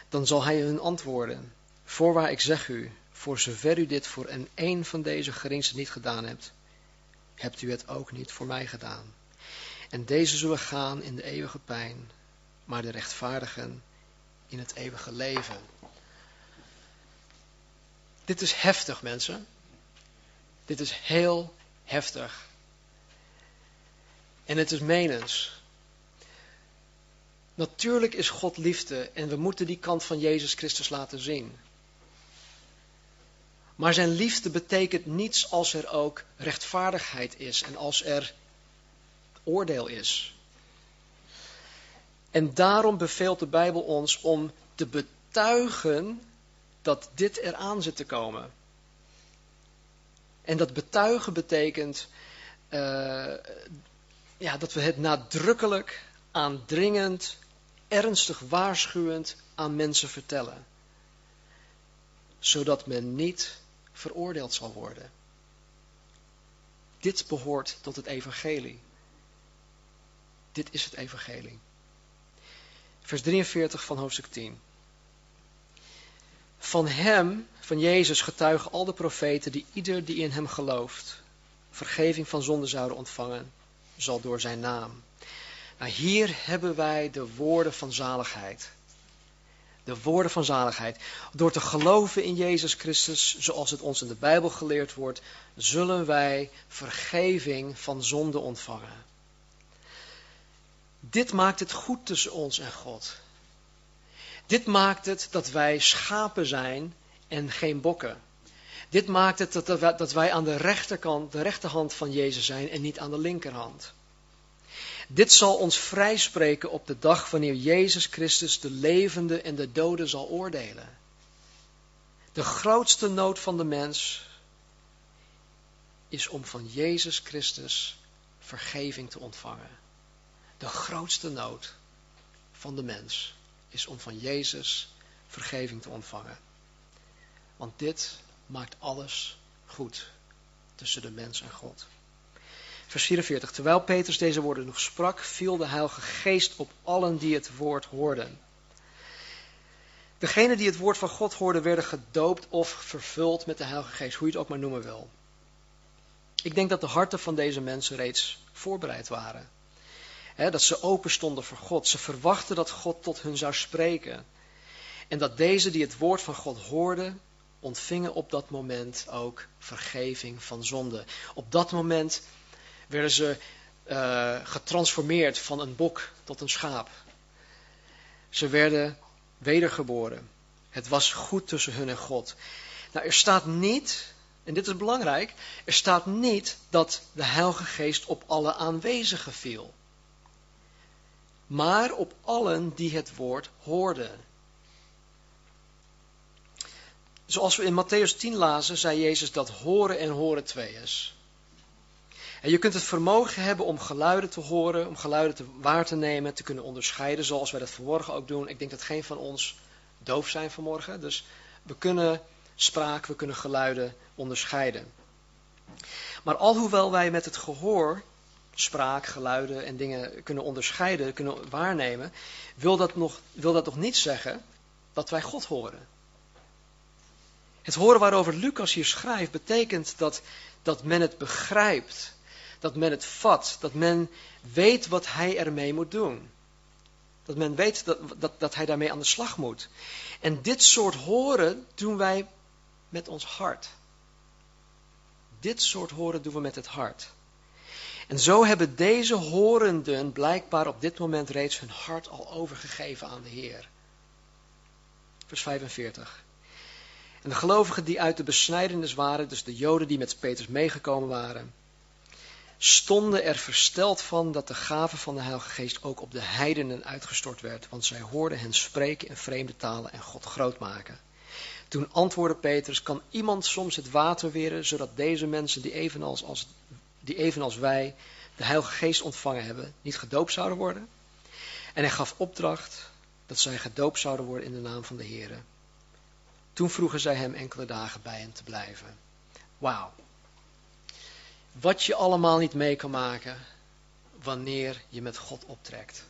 Dan zal hij hun antwoorden, voorwaar ik zeg u, voor zover u dit voor een een van deze geringste niet gedaan hebt, hebt u het ook niet voor mij gedaan. En deze zullen gaan in de eeuwige pijn, maar de rechtvaardigen in het eeuwige leven. Dit is heftig, mensen. Dit is heel heftig. En het is menens. Natuurlijk is God liefde en we moeten die kant van Jezus Christus laten zien. Maar zijn liefde betekent niets als er ook rechtvaardigheid is en als er oordeel is. En daarom beveelt de Bijbel ons om te betuigen dat dit eraan zit te komen. En dat betuigen betekent uh, ja, dat we het nadrukkelijk, aandringend, ernstig waarschuwend aan mensen vertellen. Zodat men niet veroordeeld zal worden. Dit behoort tot het evangelie. Dit is het evangelie. Vers 43 van hoofdstuk 10. Van hem, van Jezus, getuigen al de profeten die ieder die in hem gelooft, vergeving van zonde zouden ontvangen, zal door zijn naam. Nou, hier hebben wij de woorden van zaligheid de woorden van zaligheid. Door te geloven in Jezus Christus, zoals het ons in de Bijbel geleerd wordt, zullen wij vergeving van zonde ontvangen. Dit maakt het goed tussen ons en God. Dit maakt het dat wij schapen zijn en geen bokken. Dit maakt het dat wij aan de rechterkant, de rechterhand van Jezus zijn en niet aan de linkerhand. Dit zal ons vrijspreken op de dag wanneer Jezus Christus de levende en de doden zal oordelen. De grootste nood van de mens is om van Jezus Christus vergeving te ontvangen. De grootste nood van de mens is om van Jezus vergeving te ontvangen. Want dit maakt alles goed tussen de mens en God. Vers 44. Terwijl Petrus deze woorden nog sprak, viel de Heilige Geest op allen die het woord hoorden. Degenen die het woord van God hoorden, werden gedoopt of vervuld met de Heilige Geest, hoe je het ook maar noemen wil. Ik denk dat de harten van deze mensen reeds voorbereid waren. dat ze open stonden voor God. Ze verwachten dat God tot hun zou spreken. En dat deze die het woord van God hoorden, ontvingen op dat moment ook vergeving van zonde. Op dat moment werden ze uh, getransformeerd van een bok tot een schaap. Ze werden wedergeboren. Het was goed tussen hun en God. Nou, er staat niet, en dit is belangrijk, er staat niet dat de Heilige Geest op alle aanwezigen viel. Maar op allen die het woord hoorden. Zoals we in Matthäus 10 lazen, zei Jezus dat horen en horen twee is. En je kunt het vermogen hebben om geluiden te horen, om geluiden te, waar te nemen, te kunnen onderscheiden, zoals wij dat vanmorgen ook doen. Ik denk dat geen van ons doof zijn vanmorgen, dus we kunnen spraak, we kunnen geluiden onderscheiden. Maar alhoewel wij met het gehoor spraak, geluiden en dingen kunnen onderscheiden, kunnen waarnemen, wil dat nog, wil dat nog niet zeggen dat wij God horen. Het horen waarover Lucas hier schrijft, betekent dat, dat men het begrijpt dat men het vat, dat men weet wat hij ermee moet doen. Dat men weet dat, dat, dat hij daarmee aan de slag moet. En dit soort horen doen wij met ons hart. Dit soort horen doen we met het hart. En zo hebben deze horenden blijkbaar op dit moment reeds hun hart al overgegeven aan de Heer. Vers 45. En de gelovigen die uit de besnijdenis waren, dus de Joden die met Petrus meegekomen waren, stonden er versteld van dat de gave van de Heilige Geest ook op de heidenen uitgestort werd, want zij hoorden hen spreken in vreemde talen en God groot maken. Toen antwoordde Petrus, kan iemand soms het water weren, zodat deze mensen die evenals, als, die evenals wij de Heilige Geest ontvangen hebben, niet gedoopt zouden worden? En hij gaf opdracht dat zij gedoopt zouden worden in de naam van de Heer. Toen vroegen zij hem enkele dagen bij hem te blijven. Wauw. Wat je allemaal niet mee kan maken wanneer je met God optrekt.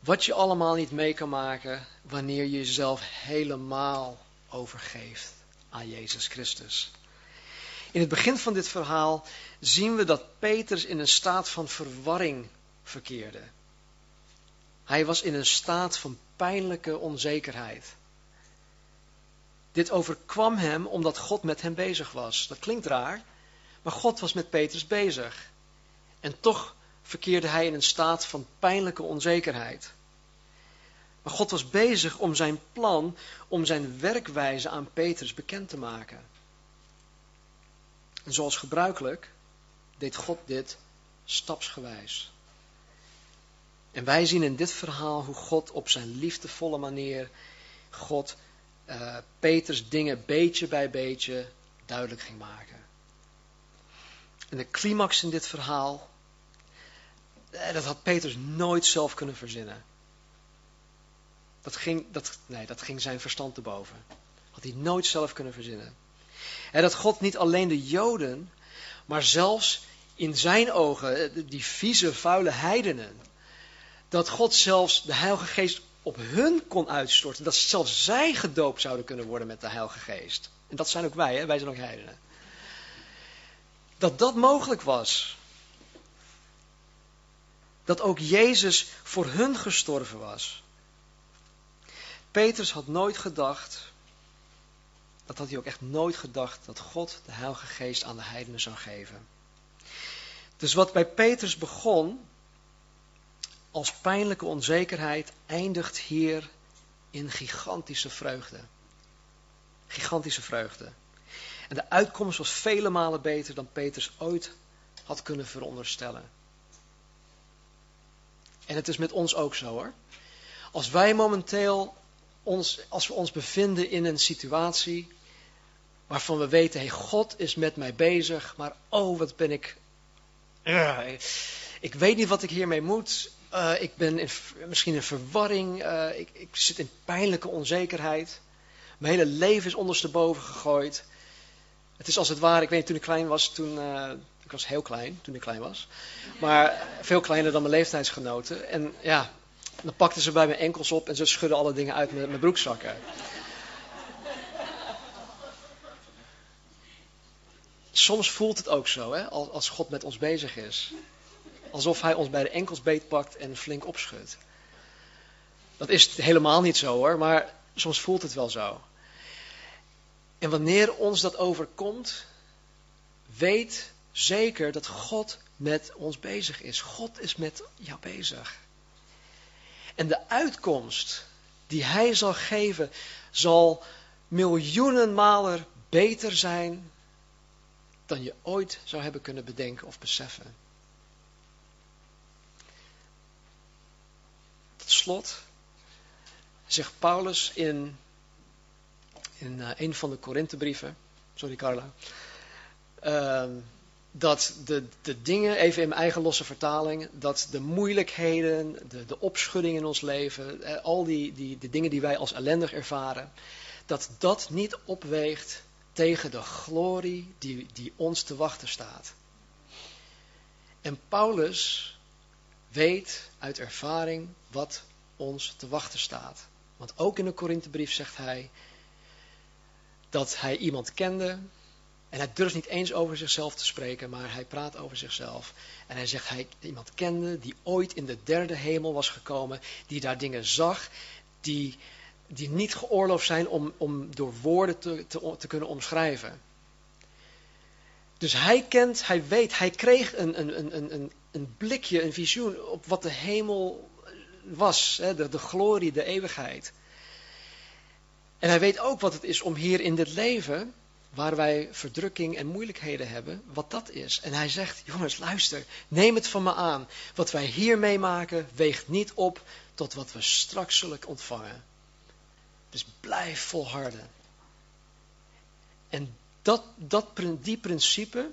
Wat je allemaal niet mee kan maken wanneer je jezelf helemaal overgeeft aan Jezus Christus. In het begin van dit verhaal zien we dat Petrus in een staat van verwarring verkeerde. Hij was in een staat van pijnlijke onzekerheid. Dit overkwam hem omdat God met hem bezig was. Dat klinkt raar, maar God was met Petrus bezig. En toch verkeerde hij in een staat van pijnlijke onzekerheid. Maar God was bezig om zijn plan, om zijn werkwijze aan Petrus bekend te maken. En zoals gebruikelijk deed God dit stapsgewijs. En wij zien in dit verhaal hoe God op zijn liefdevolle manier, God uh, Peters dingen beetje bij beetje duidelijk ging maken. En de climax in dit verhaal, eh, dat had Peters nooit zelf kunnen verzinnen. Dat ging, dat, nee, dat ging zijn verstand te boven. Had hij nooit zelf kunnen verzinnen. En dat God niet alleen de Joden, maar zelfs in zijn ogen, eh, die vieze, vuile heidenen, dat God zelfs de Heilige Geest op hun kon uitstorten. Dat zelfs zij gedoopt zouden kunnen worden met de Heilige Geest. En dat zijn ook wij, hè? wij zijn ook heidenen. Dat dat mogelijk was. Dat ook Jezus voor hun gestorven was. Petrus had nooit gedacht, dat had hij ook echt nooit gedacht, dat God de Heilige Geest aan de heidenen zou geven. Dus wat bij Petrus begon, als pijnlijke onzekerheid eindigt hier in gigantische vreugde. Gigantische vreugde. En de uitkomst was vele malen beter dan Petrus ooit had kunnen veronderstellen. En het is met ons ook zo hoor. Als wij momenteel ons, als we ons bevinden in een situatie waarvan we weten, hey, God is met mij bezig, maar oh, wat ben ik, ik weet niet wat ik hiermee moet. Uh, ik ben misschien in verwarring. Uh, ik, zit in pijnlijke onzekerheid. Mijn hele leven is ondersteboven gegooid. Het is als het ware, ik weet niet, toen ik klein was, toen, uh, ik was heel klein toen ik klein was. Maar veel kleiner dan mijn leeftijdsgenoten. En ja, dan pakten ze bij mijn enkels op en ze schudden alle dingen uit mijn, mijn broekzakken. Soms voelt het ook zo, hè, als God met ons bezig is alsof hij ons bij de enkels beetpakt en flink opschudt. Dat is helemaal niet zo hoor, maar soms voelt het wel zo. En wanneer ons dat overkomt, weet zeker dat God met ons bezig is. God is met jou bezig. En de uitkomst die hij zal geven, zal miljoenen malen beter zijn dan je ooit zou hebben kunnen bedenken of beseffen. Tot slot zegt Paulus in, in uh, een van de Korinthebrieven, sorry Carla, uh, dat de, de dingen, even in mijn eigen losse vertaling, dat de moeilijkheden, de, de opschudding in ons leven, eh, al die, die de dingen die wij als ellendig ervaren, dat dat niet opweegt tegen de glorie die, die ons te wachten staat. En Paulus weet uit ervaring wat ons te wachten staat. Want ook in de Korinthebrief zegt hij dat hij iemand kende. En hij durft niet eens over zichzelf te spreken, maar hij praat over zichzelf. En hij zegt hij iemand kende die ooit in de derde hemel was gekomen, die daar dingen zag die, die niet geoorloofd zijn om, om door woorden te, te, te kunnen omschrijven. Dus hij kent, hij weet, hij kreeg een, een, een, een, een blikje, een visioen op wat de hemel was, hè, de, de glorie, de eeuwigheid. En hij weet ook wat het is om hier in dit leven, waar wij verdrukking en moeilijkheden hebben, wat dat is. En hij zegt, jongens, luister, neem het van me aan. Wat wij hier meemaken, weegt niet op tot wat we straks zullen ontvangen. Dus blijf volharden. En dat, dat, die principe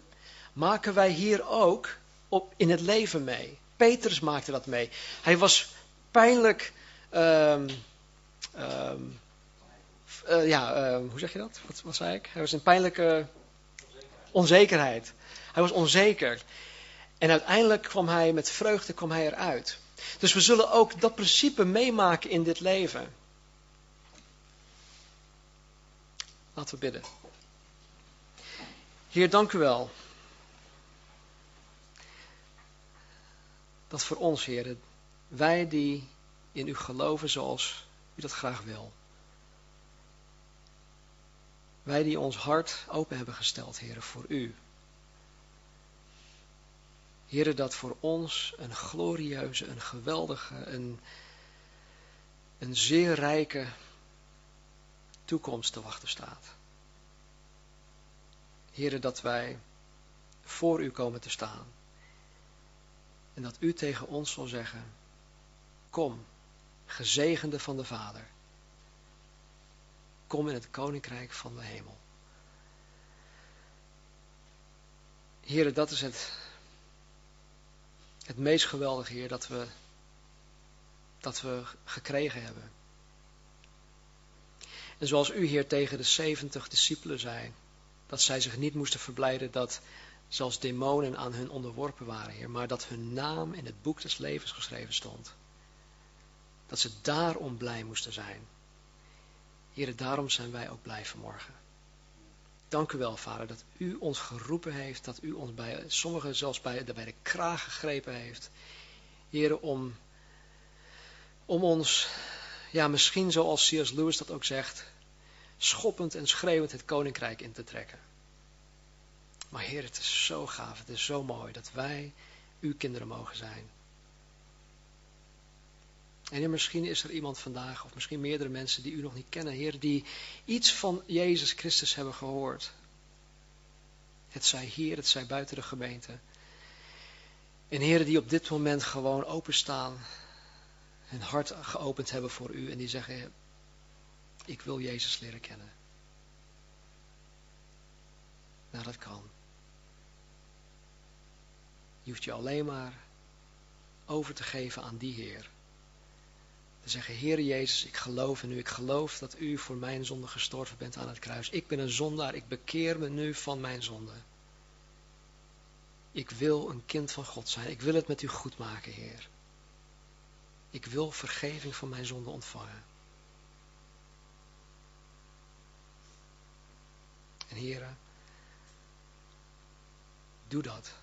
maken wij hier ook op, in het leven mee. Petrus maakte dat mee. Hij was pijnlijk. Um, um, uh, ja, uh, hoe zeg je dat? Wat, zei ik? Hij was in pijnlijke onzekerheid. Hij was onzeker. En uiteindelijk kwam hij met vreugde kwam hij eruit. Dus we zullen ook dat principe meemaken in dit leven. Laten we bidden. Heer, dank u wel. Dat voor ons, Heer, wij die in u geloven zoals u dat graag wil. Wij die ons hart open hebben gesteld, Heer, voor u. Heer, dat voor ons een glorieuze, een geweldige, een, een zeer rijke toekomst te wachten staat. Heren, dat wij voor u komen te staan. En dat u tegen ons zal zeggen, kom, gezegende van de Vader. Kom in het koninkrijk van de hemel. Heren, dat is het, het meest geweldige, Heer, dat we, dat we gekregen hebben. En zoals u, Heer, tegen de zeventig discipelen zei, dat zij zich niet moesten verblijden dat zelfs demonen aan hun onderworpen waren, Heer, maar dat hun naam in het boek des levens geschreven stond. Dat ze daarom blij moesten zijn. Heer, daarom zijn wij ook blij vanmorgen. Dank u wel, Vader, dat u ons geroepen heeft, dat u ons bij sommigen zelfs bij, de kraag gegrepen heeft. Heer, om, om ons, ja, misschien zoals C.S. Lewis dat ook zegt, schoppend en schreeuwend het koninkrijk in te trekken. Maar Heer, het is zo gaaf, het is zo mooi dat wij uw kinderen mogen zijn. En misschien is er iemand vandaag, of misschien meerdere mensen die u nog niet kennen, Heer, die iets van Jezus Christus hebben gehoord. Het zij hier, het zij buiten de gemeente. En heren die op dit moment gewoon openstaan, hun hart geopend hebben voor u en die zeggen, ik wil Jezus leren kennen. Nou, dat kan. Je hoeft je alleen maar over te geven aan die Heer. Te zeggen, Heer Jezus, ik geloof in u. Ik geloof dat u voor mijn zonde gestorven bent aan het kruis. Ik ben een zondaar. Ik bekeer me nu van mijn zonde. Ik wil een kind van God zijn. Ik wil het met u goed maken, Heer. Ik wil vergeving van mijn zonde ontvangen. En heren, doe dat.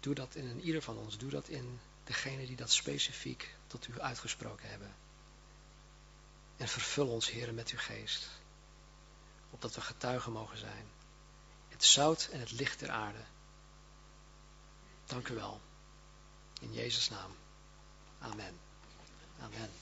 Doe dat in ieder van ons. Doe dat in degene die dat specifiek tot u uitgesproken hebben. En vervul ons, heren, met uw geest. Opdat we getuigen mogen zijn. Het zout en het licht der aarde. Dank u wel. In Jezus' naam. Amen. Amen.